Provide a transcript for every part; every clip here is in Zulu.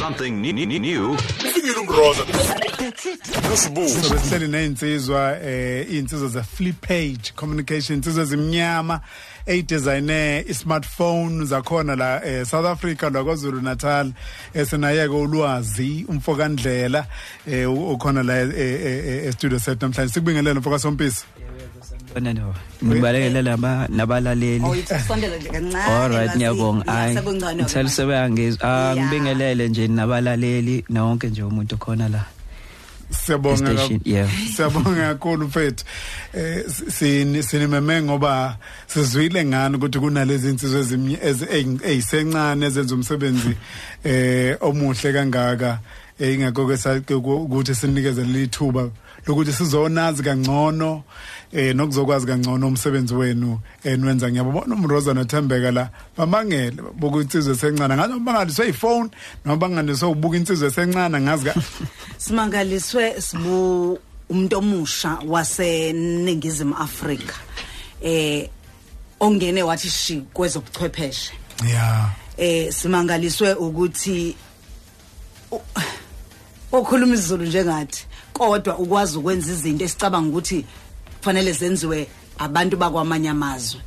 something new. new. ufikile umroza nosibuko sobe sihleli ney'nsizwa eh iy'nsizwa ze-flip page communication insizwa ezimnyama eyidesigne i-smartphone zakhona la eh, south africa lwakwazulu natal esinayeke ulwazi umfokandlela eh u- ukhona la eh, eh, eh, estudio set namhlanje sikubingelele mfoka no. Ngibalekelela naba nabalaleli. Awuyisondela nje kancane. Alright basi. ngiyabonga. Ya, Hayi. manje. sebeyangizwa. Ah ngibingelele nje nabalaleli nonke nje umuntu khona la. siyabonga yeah. siyabonga kakhulu mfethu eh sini sinimeme ngoba sizwile ngani ukuthi kunalezi insizwe ezimnye ezi- eyi- eyisencane ezenza umsebenzi eh omuhle kangaka eh, ingakho ke ukuthi sinikeze lithuba lokuthi sizonazi kangcono eh nokuzokwazi kangcono umsebenzi wenu enwenza ngiyabona umroza nothembeka la bamangele bokuthi insizwe esencane ngathi bangaliswe iphone noma bangaliswe ubuka insizwe esencane ngazi ka Simangaliswe sibu umuntu omusha waseningizimu Afrika. Eh ongene wathi shi kwezobuchwepheshe. yeah Eh simangaliswe ukuthi okhuluma isiZulu njengathi kodwa ukwazi ukwenza izinto esicabanga ukuthi kufanele zenziwe abantu bakwamanye amazwe.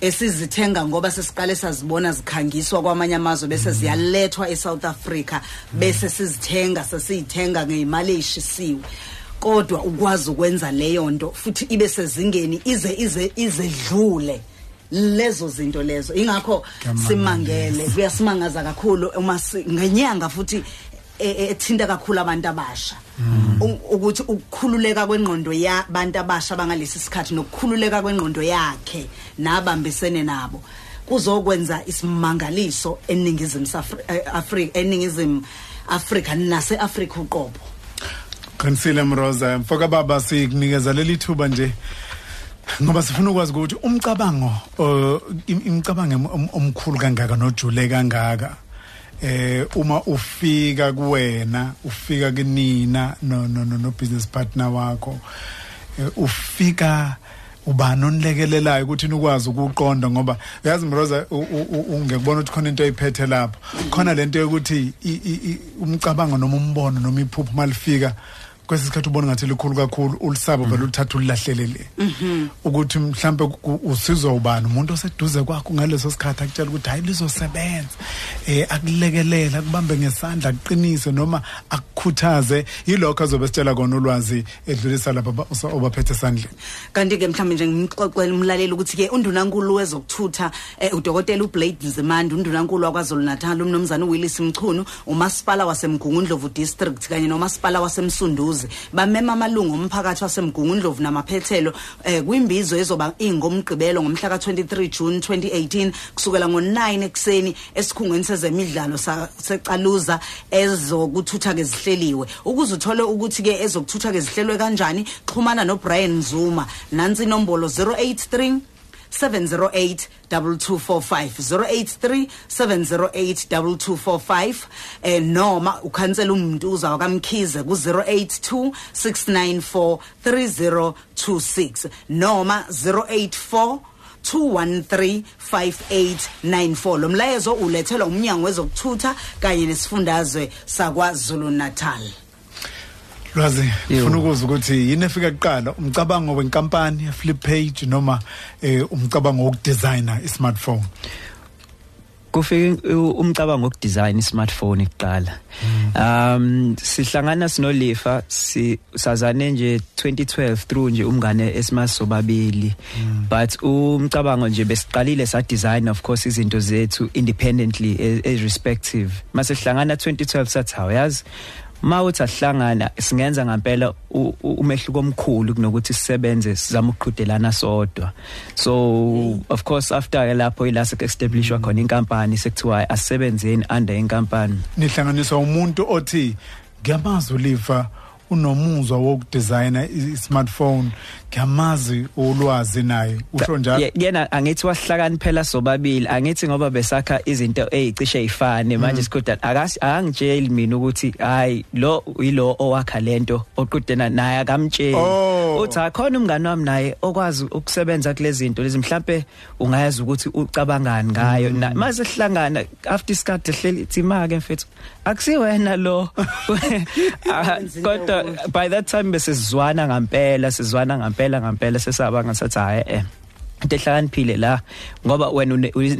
Esizithenga ngoba sesiqale sazibona zikhangiswa kwamanye amazwe bese ziyalethwa eSouth Africa bese sizithenga sesiyithenga ngeimali eyishisiwe kodwa ukwazi ukwenza leyo nto futhi ibe sezingeni ize ize izedlule lezo zinto lezo. Ingakho simangele kuyasimangaza kakhulu uma ngenyanga futhi ethinta kakhulu abantu abasha. Ukuthi ukukhululeka kwengqondo yabantu abasha bangalesi sikhathi nokukhululeka kwengqondo yakhe nabambisene nabo kuzokwenza isimangaliso eningizimu Afrika eningizimu Afrika nase Afrika uqobo. Qinisile Mroza. Mfoka baba sikunikeza leli thuba nje. Ngoba sifuna ukwazi ukuthi umcabango im- imicabango omkhulu kangaka nojule kangaka. Eh uma ufika kuwena ufika kunina no no no, business partner wakho eh, ufika ubani onilekelelayo ukuthi nikwazi ukuqonda ngoba uyazi Mroza ungekubona ukuthi khona into oyiphethe lapho. Khona lento yokuthi umcabango noma umbono noma iphupho malifika kwesikhathi ubona ngathi likhulu kakhulu ulisabo vele ulithatha ulilahlele le ukuthi mhlambe usizwa ubani? Umuntu oseduze kwakho ngaleso sikhathi akutshela ukuthi hayi lizosebenza. Eh akulekelela akubambe ngesandla akuqinise noma akukhuthaze. Yilokho azobe sitshela kona ulwazi edlulisa lapha obaphethe esandleni. Kanti ke mhlawumbe nje ngimxoxela umlaleli ukuthi ke undunankulu wezokuthutha eh, udokotela uBlade Nzimande undunankulu wakwaZulu Natal umnomzana uWillis Mchunu umasipala wasemgungundlovu district kanye nomasipala wasemsunduzi. Bamema amalungu omphakathi wasemgungundlovu namaphethelo eh, kwimbizo ezoba ingomgqibelo ngomhla ka23 June 2018 kusukela ngo9 ekseni esikhungweni sezemidlalo sa- secaluza ezokuthutha ke zihleliwe. Ukuze uthole ukuthi ke ezokuthutha ke zihlelwe kanjani xhumana noBrian Zuma. Nansi inombolo 083 708 2245 083 708 2245 eh noma ukhansela umntuza wakamkhize ku 082 694 3026 noma 084 2135894 lo mlayezo ulethelwa umnyango wezokuthutha kanye nesifundazwe sakwaZulu Natal lwazi ufuna ukuza ukuthi yini efika kuqala umcabango wenkampani flip page noma eh umcabango wokudesigner i-smartphone Kufike umcabango wokudesign ismartphone kuqala. Um sihlangana sinolifa si sazane nje 2012 through nje umngane esimasobabili. But umcabango nje besiqalile sa design of course izinto zethu independently as, as respective. Mase sihlangana 2012 sathi hawayazi mawuthi asihlangana singenza ngempela umehluko omkhulu kunokuthi sisebenze sizama ukuqhudelana sodwa. So of course after lapho ila sekuestablishwa khona inkampani sekuthiwa asebenzeni under inkampani. Nihlanganiswa umuntu othi ngiyamazi ulifa unomuzwa wokudesigna i-smartphone. Ngiyamazi ulwazi naye. Usho njalo? Ye- yena angithi wahlakaniphela sobabili. Angithi ngoba besakha izinto ezicishe ezifane manje sikhuda akasi angitsheli mina ukuthi hayi lo yilo owakha lento oqudena naye akamtsheli. Oh. uthi akhona umngane wami naye okwazi ukusebenza kule zinto lezi mhlambe ungayazi ukuthi ucabangani ngayo. Na- mase sihlangana after isikade hleli ithi make mfethu akusiwena lo. Ah, kodwa by that time besizwana ngempela sizwana ngempela ngempela sesaba ngasathi hayi eh into ehlakaniphile la ngoba wena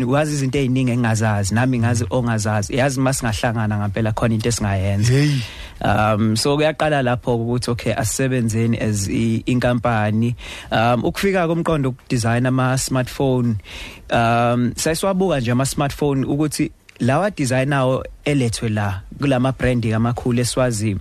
wazi izinto eziningi engazazi nami ngazi ongazazi. Yazi masingahlangana ngempela khona into esingayenza. Um so kuyaqala lapho ukuthi okay asebenzeni as inkampani. Um ukufika komqondo ukudesign ama smartphone um sayiswabuka nje ama smartphone ukuthi lawa designawo elethwe la kulama brand amakhulu eswazi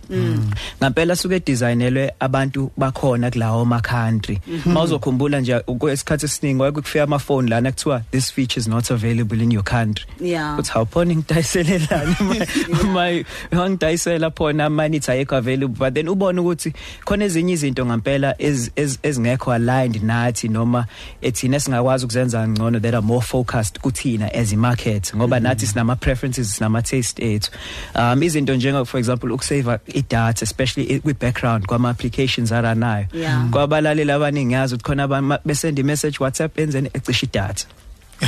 ngempela suke designelwe abantu bakhona kulawo ma country. Mawuzokhumbula nje kwesikhathi esiningi wakufika ama phone lana kuthiwa this feature is not available in your country. Yeah. uthi awuphoni ngidayiselelani my ngidayisela phona manje ithi ayikho available. But then ubone ukuthi khona ezinye izinto ngempela ez- ez- ezingekho aligned nathi noma ethina singakwazi ukuzenza ngcono that are more focused kuthina as i market ngoba nathi sinama preferences sinama taste ethu um izinto njengo for example ukusave i-data especially kwi background kwama applications aranayo. Yeah. kwabalaleli abaningi yazi ukuthi khona aba- besend i message WhatsApp enzeni ecisha idatha.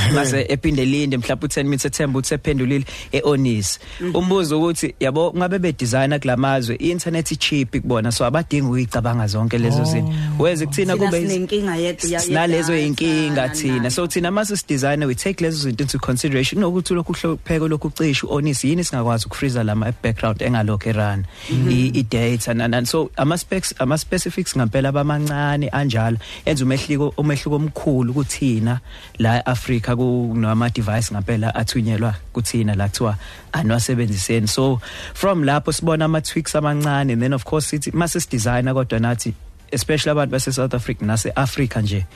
mase ephinde linde mhlawumbe u10 minutes ethemba ukuthi ephendulile eonis. Umbuzo ukuthi yabo ngabe be designer kulamazwe i-internet i-cheap kubona so abadingi ukuyicabanga zonke lezo zinto. Weze kuthina Thina kube sinenkinga ye- ya- sinalezo yedatha, inkinga nani, thina. nani. so thina mase sidesigner we take lezo zinto into consideration nokuthi lokhu hlopheko lokhu cisha onis yini singakwazi ukufreeza lama background engalokho erun? I data and so ama specs ama specifics ngempela bamancane anjalo enza umehliko umehluko omkhulu kuthina la Africa kunama device ngempela athunyelwa kuthina la kuthiwa anwasebenziseni. So from lapho sibona ama tweaks amancane and then of course sithi mase sidesigner kodwa nathi especially abantu base South Africa nase Africa nje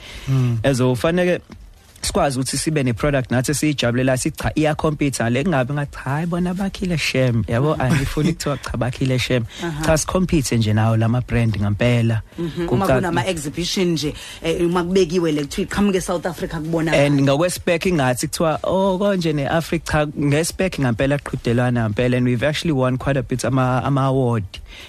ezofanele sikwazi ukuthi sibe ne product nathi sijabulela sicha iya compete le kungabe ngathi hayi bona bakhile shem. Yabo angifuni kuthiwa cha bakhile shem. Cha si compete nje nawo lama brand ngempela. Uma Kuca- kunama exhibition nje eh, uma kubekiwe le kuthiwa iqhamuke South Africa kubona and ngokwespec ingathi kuthiwa oh konje neAfrica cha ngespec ngempela qhudelana ngempela and we've actually won quite a bit ama ama award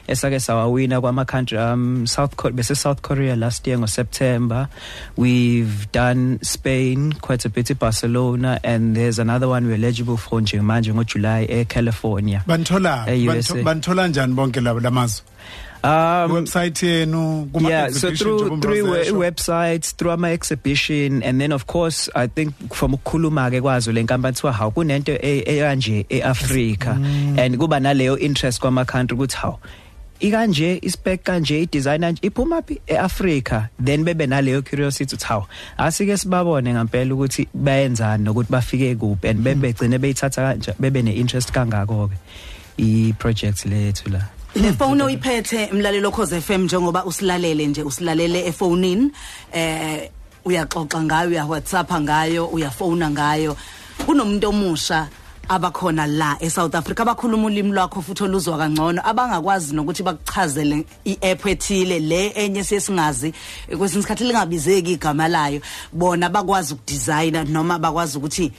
esake sawawina kwama country um South Korea bese South Korea last year ngo September we've done Spain quite a bit in Barcelona and there's another one we're eligible for nje manje ngo July e California banithola E-USA. banitho- banithola njani bonke labo lamazwe um website yenu kuma yeah so through through websites through ama exhibition and then of course i think from ukukhuluma ke kwazo lenkampani thiwa how kunento e- ekanje eAfrica and kuba naleyo interest kwama country ukuthi how. Ikanje ispec kanje idesigner iphuma phi eAfrica then bebe naleyo curiosity ukuthi how? Asike sibabone ngempela ukuthi bayenzani nokuthi bafike kuphi and bebe gcine beyithatha kanje bebe ne-interest kangako ke i project lethu la. Le phone oyiphethe mlalelo Khoze FM njengoba usilalele nje usilalele efonini eh uyaxoxa ngayo uya WhatsApp ngayo uyafona ngayo. Kunomuntu omusha abakhona la eSouth Africa abakhuluma ulimi lwakho futhi oluzwa kangcono abangakwazi nokuthi bakuchazele iApp ethile le enye siyesingazi kwesinye isikhathi lingabizeki igama layo. Bona bakwazi ukudesigner noma bakwazi ukuthi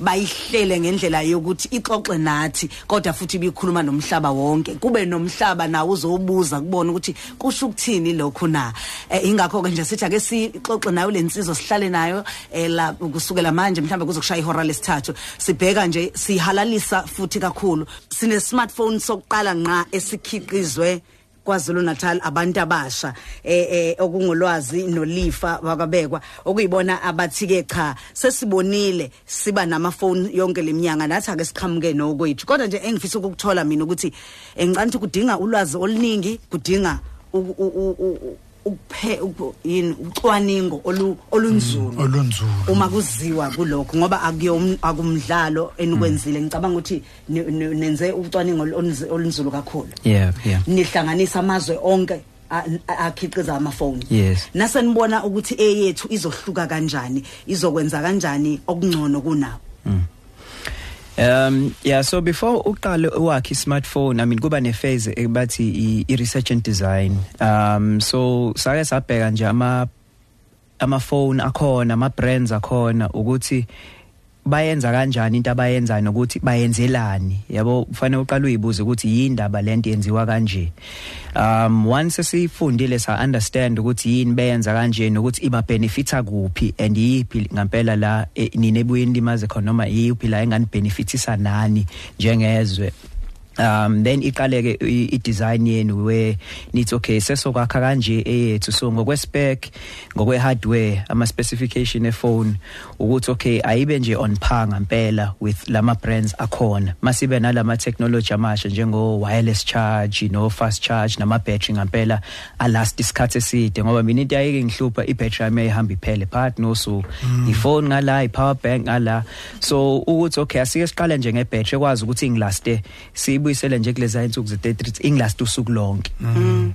bayihlele ngendlela yokuthi ixoxe nathi kodwa futhi bikhuluma nomhlaba wonke. Kube nomhlaba nawo uzobuza kubona ukuthi kusho ukuthini lokho na? Eh, ingakho ke nje sithi ake sixoxe nayo lensizwa sihlale nayo eh, la kusukela manje mhlawumbe kuzokushaya ihora lesithathu. Sibheka nje sihalalisa futhi kakhulu. Sine smartphone sokuqala nqa esikhiqizwe kwaZulu Natal abantu abasha eh eh okungolwazi nolifa wakabekwa okuyibona abathi ke cha sesibonile siba namafoni yonke leminyanga nathi ake siqhamuke nokwethu. Kodwa nje engifisa ukukuthola mina ukuthi engicane ukuthi kudinga ulwazi oluningi kudinga ukuphe uku- yini ucwaningo olu- olunzulu. Olunzulu. Uma kuziwa kulokho ngoba akuyom akumdlalo enikwenzile. Ngicabanga ukuthi nenze ucwaningo olunzulu kakhulu. Yeah yeah. Nihlanganisa amazwe onke akhiqiza amafoni. Nasenibona ukuthi eyethu izohluka kanjani izokwenza kanjani okungcono kunawo Um yeah so before uqale wakhe smartphone I mean kuba ne phase ebathi i research and design. Um so sake sabheka nje ama ama phone akhona ama brands akhona ukuthi bayenza kanjani into abayenzayo nokuthi bayenzelani? Yabo kufanele uqale uyibuze ukuthi yindaba lento yenziwa kanje. Um once sifundile sa understand ukuthi yini beyenza kanje nokuthi iba benefita kuphi and yipi ngempela la eh, nine ebuyeni limaze khona noma yipi la engani benefitisa nani njengezwe. Um then iqaleke i i- design yenu we nithi okay sesokwakha kanje eyethu. So ngokwe spec ngokwe hardware ama specification e phone ukuthi okay ayibe nje on par ngempela with lama brands akhona. Masibe nalama technology amasha njengo wireless charge no fast charge nama battery ngempela a last isikhathi eside. Ngoba mina into ayike ngihlupha i battery yami ihamba iphele phakathi nosuku iphone ngala i power bank ngala. So ukuthi okay asike siqale nje nge battery ekwazi ukuthi ingilaste siyibuyisele nje kulezi insuku ze 33 ingilaste usuku lonke.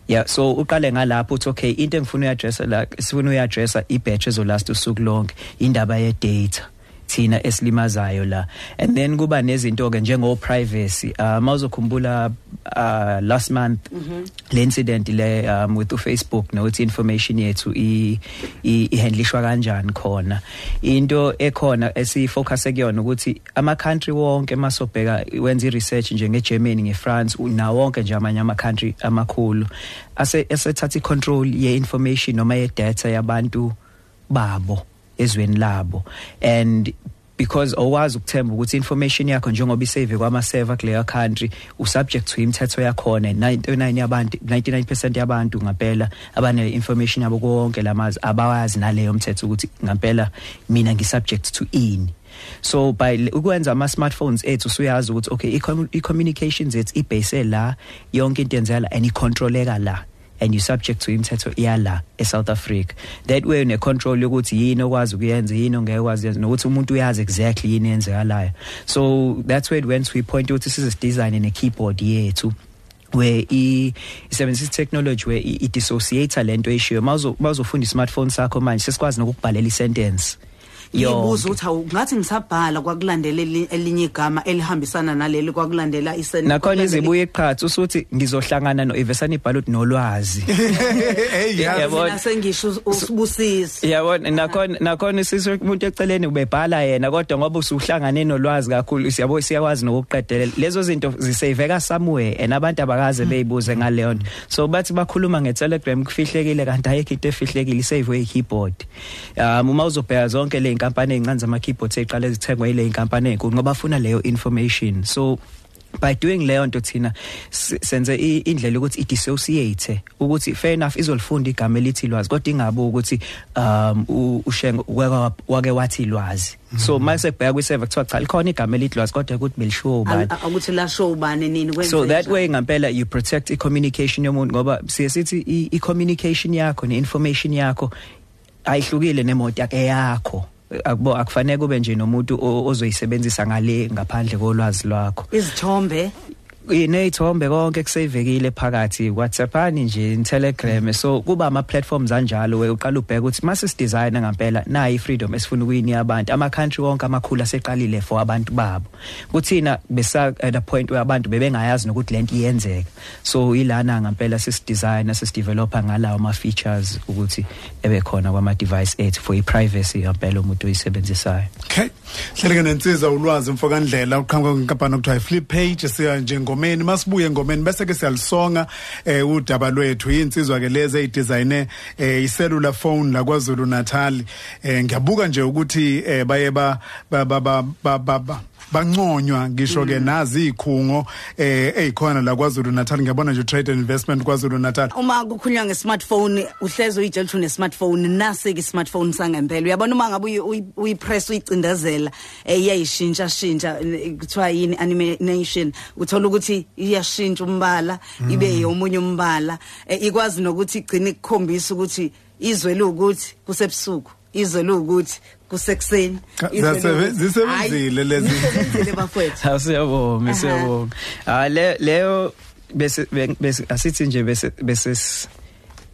Yeah so uqale ngalapho uthi okay into engifuna uyaddressa la sifuna uyaddressa i battery ezolast usuku lonke indaba ye data thina esilimazayo la. And then kuba nezinto ke njengo privacy uh mawuzokhumbula uh last month le incident le um with uFacebook nokuthi information yethu i i- ihandlishwa kanjani khona. Into ekhona esifocus ekuyona ukuthi ama country wonke masobheka wenza research njenge Germany ngeFrance na wonke nje amanye ama country amakhulu ase esethatha icontrol ye information noma ye data yabantu babo. Ezweni labo. And because owazi ukuthemba ukuthi information yakho njengoba isave kwama server kuleyo country usubject to imithetho yakhona 99 yabantu 99% yabantu ngempela abane information yabo konke lamazi abawazi naleyo mthetho ukuthi ngempela mina ngisubject to ini. So by le- ukwenza ama smartphones ethu usuyazi ukuthi okay i-commu- i-communications ethu ibase la yonke into yenzeka la and icontroleka la. And you subject to imithetho iyala eSouth Africa. That way une control yokuthi yini okwazi ukuyenza yini ongeke yenza nokuthi umuntu uyazi exactly yini yenzekalayo so that's where once we point out this is design ne keyboard yethu where i isebenzisa technology where i dissociator lento eshiyo mawuzo mawuzofunda smartphone sakho manje sesikwazi nokubhalela isentence. Ngibuza ukuthi awu ngathi ngisabhala kwakulandela eli- elinye igama elihambisana naleli kwakulandela isen nakhona izibuye iqhatha usuthi ngizohlangana no Ivesani Bhalot nolwazi. Hey Yeah, yazi yabo. nasengisho usibusisi yabona nakhona nakhona sisho umuntu eceleni ubebhala yena kodwa ngoba usuhlangane nolwazi kakhulu siyabo siyakwazi nokuqedelela lezo zinto zisaveka somewhere and abantu abakaze beyibuze ngaleyo nto. So bathi bakhuluma ngeTelegram kufihlekile kanti ayikho into efihlekile isave keyboard um uma uzobheka zonke le inkampani ezincane zama keyboards eziqala ezithengwa ile inkampani ezinkulu ngoba bafuna leyo information. So by doing leyo nto thina s- senze i- indlela ukuthi idissociate ukuthi fair enough izolifunda igama elithi lwazi kodwa ingabe ukuthi um u- ushengo wake wake wathi lwazi so mase kubheka kwi server kuthiwa cha likhona igama elithi lwazi kodwa ukuthi belishiwo ubani. Ukuthi la show bani nini kwenze so that njani. way ngempela you protect i-communication yomuntu ngoba siye sithi i- i-communication yakho ne-information yakho ayihlukile nemoto yakhe yakho akubo akufanele kube nje nomuntu o- ozoyisebenzisa ngale ngaphandle kolwazi lwakho. Izithombe. Ineyithombe konke kusevekile phakathi WhatsAppani nje Telegram so kuba ama platforms anjalo we uqala ubheka ukuthi mase sidesigner ngempela nayi ifreedom esifuna ukuyinika abantu ama country wonke amakhulu aseqalile for abantu babo. Kuthina besa at a point where abantu bebengayazi nokuthi lento iyenzeka. So ilana ngempela sisidesigner sisideveloper ngalawo ama features ukuthi ebe khona kwama device ethu for i privacy ngempela umuntu oyisebenzisayo. Okay. Hleleke nensiza ulwazi mfokandlela uqhamuka kwenkampani okuthiwa flip page siya nje ngomeni masibuye ngomeni bese ke siyalisonga eh udaba lwethu. Insizwa ke lezi ezidesigne eh icellular phone la kwaZulu Natal eh ngiyabuka nje ukuthi eh baye ba ba ba ba- ba ba- ba. Banconywa ngisho ke nazi ikhungo eh ezikhona la kwaZulu Natal. Ngiyabona nje trade and investment kwaZulu Natal. Uma kukhulunywa nge-smartphone uhlezi uyitshela ukuthi une-smartphone nasi-ke i-smartphone sangempela. Uyabona uma ngabe uyi- uyi- uyipress uyicindezela um iyayishintsha shintsha eh, kuthiwa yini animation uthola ukuthi iyashintsha umbala ibe yomunye umbala. Eh, ikwazi nokuthi igcine ikukhombisa ukuthi izwe liwukuthi kusebusuku. Izwe liwukuthi kusekuseni zisebenzile lezi. zisebenzile bafowethu Asiyabonga, siyabonga. Ah le leyo bese asithi nje bese bese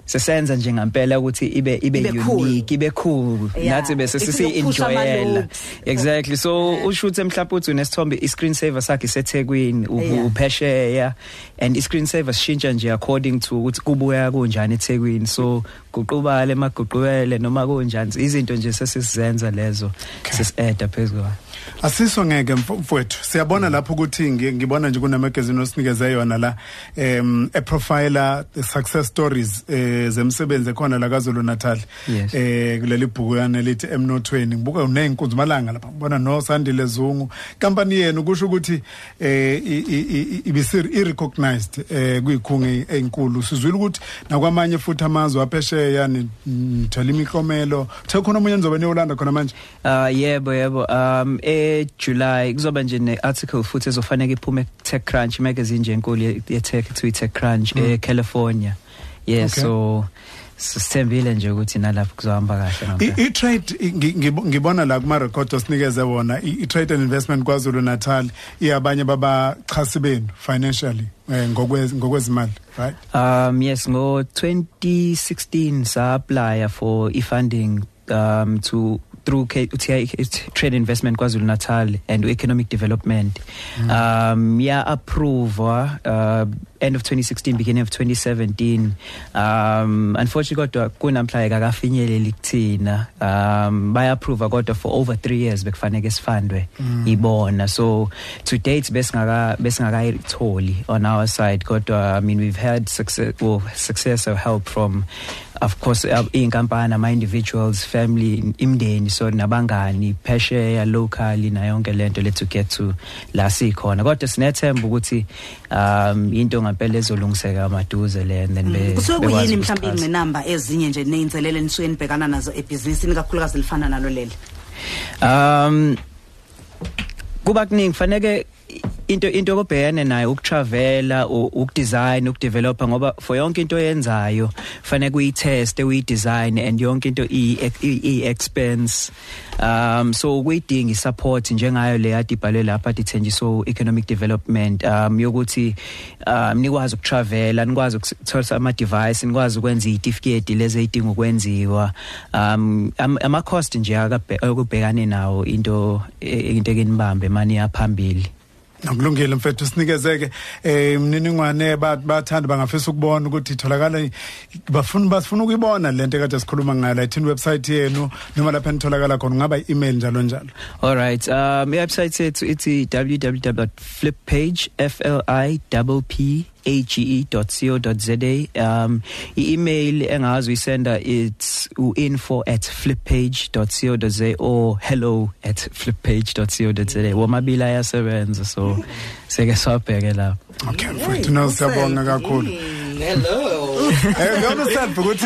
s- sesenza nje ngempela ukuthi ibe ibe Ibe cool. unique ibe cool. Yeah. nathi bese sisi enjoyela exactly. So ushuthe mhlawumbe uthi unesithombe i-screen saver sakhe seThekwini Yeah. uphesheya. And i-screen saver sishintsha nje according to ukuthi kubuya kunjani eThekwini. So guqubale emaguqubele noma kunjani. Izinto nje sesizenza lezo sesi-add phezulu asiso ngeke mf- mfowethu. Siyabona lapho ukuthi ngi- ngibona nje kunamagazini osinikeze yona la em a profiler the success stories eh zemsebenzi ekhona la KwaZulu Natal Yes. eh kuleli bhuku yana lithi emnothweni. Ngibuka unenkunzi malanga lapha. Ngibona no Sandile Zungu. Company yenu kusho ukuthi eh i- i- i- ibisir i-recognized eh kuyikhungi enkulu. Sizwile ukuthi nakwamanye futhi amazwe aphesheya nithola imiklomelo. Thekhona omunye nizobe niyolanda khona manje? Uh yebo yebo. Um e July kuzoba nje ne article futhi ezofanele iphume TechCrunch magazine nje enkulu ye ye tech to TechCrunch e California. Yeah Okay. so sithembile nje ukuthi nalapho kuzohamba kahle I- ngempela. i-trade i- ngi- ngibo- ngibona la kuma record osinikeze wona i- i-trade and investment KwaZulu Natal iyabanye babachasi benu financially eh, ngokwez- ngokwezimali right Um yes ngo 2016 sa apply for e funding um to through K- UTI Trade Investment KwaZulu Natal and Economic Development. Um yeah approve uh end of 2016 beginning of 2017 um unfortunately kodwa kunamhlanje akafinyeleli kuthina. Um baya approve kodwa for over 3 years bekufanele sifandwe ibona. So to date besingaka besingakayitholi on our side. Kodwa i mean we've had success well, success or help from of course uh, inkampani ama individuals family imndeni so nabangani phesheya locally na yonke lento let to get to la sikhona kodwa sinethemba ukuthi um into ngempela ezolungiseka maduze le and then be kusuke bekwazi kuyini mhlawumbe ukusixhasa. ingqinamba ezinye nje neyinselele nisuke nibhekana nazo ebhizinisini kakhulukazi lifana nalo leli Um kuba kuningi faneke into into obhekane nayo ukutravela u- ukudesign ukudevelopa ngoba for yonke into oyenzayo faneke uyitest uyidesign and yonke into i i expense um so kuyidinga isupport njengayo le yadi ibhalwe lapha dithenjiso economic development um yokuthi um nikwazi ukutravela nikwazi ukuthola ama device nikwazi ukwenza izitifiketi lezi ezidinga ukwenziwa. Um am- ama cost nje akabhe- okubhekane nawo into e- into ekinibambe mani yaphambili. Nokulungile mfethu sinikezeke eh imniningwane bathi bathanda bangafisa ukubona ukuthi itholakala i- bafuna bafuna ukuyibona lento ekade sikhuluma ngayo la ithini website yenu noma lapha nitholakala khona ngaba email njalo njalo all right um i-website yethu ithi www.flippage f l i p age.co.za um i-email engazi uyisenda it's info@flippage.co.za or hello@flippage.co.za womabili ayasebenza so seke swabheke lapho. Okay mfethu no siyabonga kakhulu. Hello. Eh uyona self ukuthi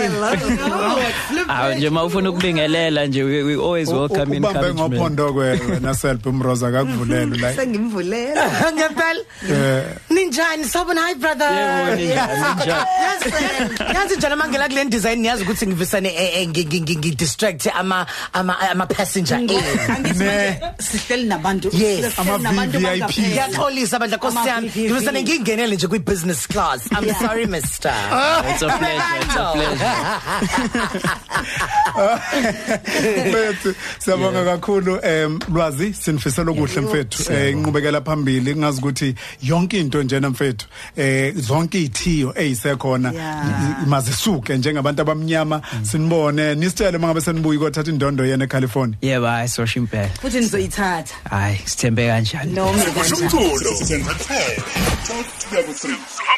awu nje mawufuna ukubingelela nje we, we always welcome ubambe encouragement ngophondo kwe wena self umroza akakuvulele la sengimvulela Ngempela. eh Ninjani? Sawubona hi brother. Yebo, ninjani, ninjani? Yazi yazi njalo mangela kule design niyazi ukuthi ngivisane eh, eh, ngi- ngi- ngi- ngi distract ama ama ama passenger in. angithi manje sihleli nabantu Yes. sihleli Ama nabantu VVIP. bangaphezulu. Ngiyaxolisa bandla Nkosi Ama yami. VVIP. Ngivisane ngingenele nje kwi business class. I'm Yeah. sorry mister. It's a pleasure it's a pleasure mfethu siyabonga kakhulu em lwazi sinifisela okuhle mfethu eh inqubekela phambili ngazi ukuthi yonke into njena mfethu eh zonke izithiyo ezisekhona mazisuke njengabantu abamnyama sinibone. Nisitshele mangabe senibuyi kothatha indondo yena eCalifornia. Yebo hayi sosho impela futhi nizoyithatha. Hayi sithembe kanjani? Kanjani? umculo senzathele 12 to 3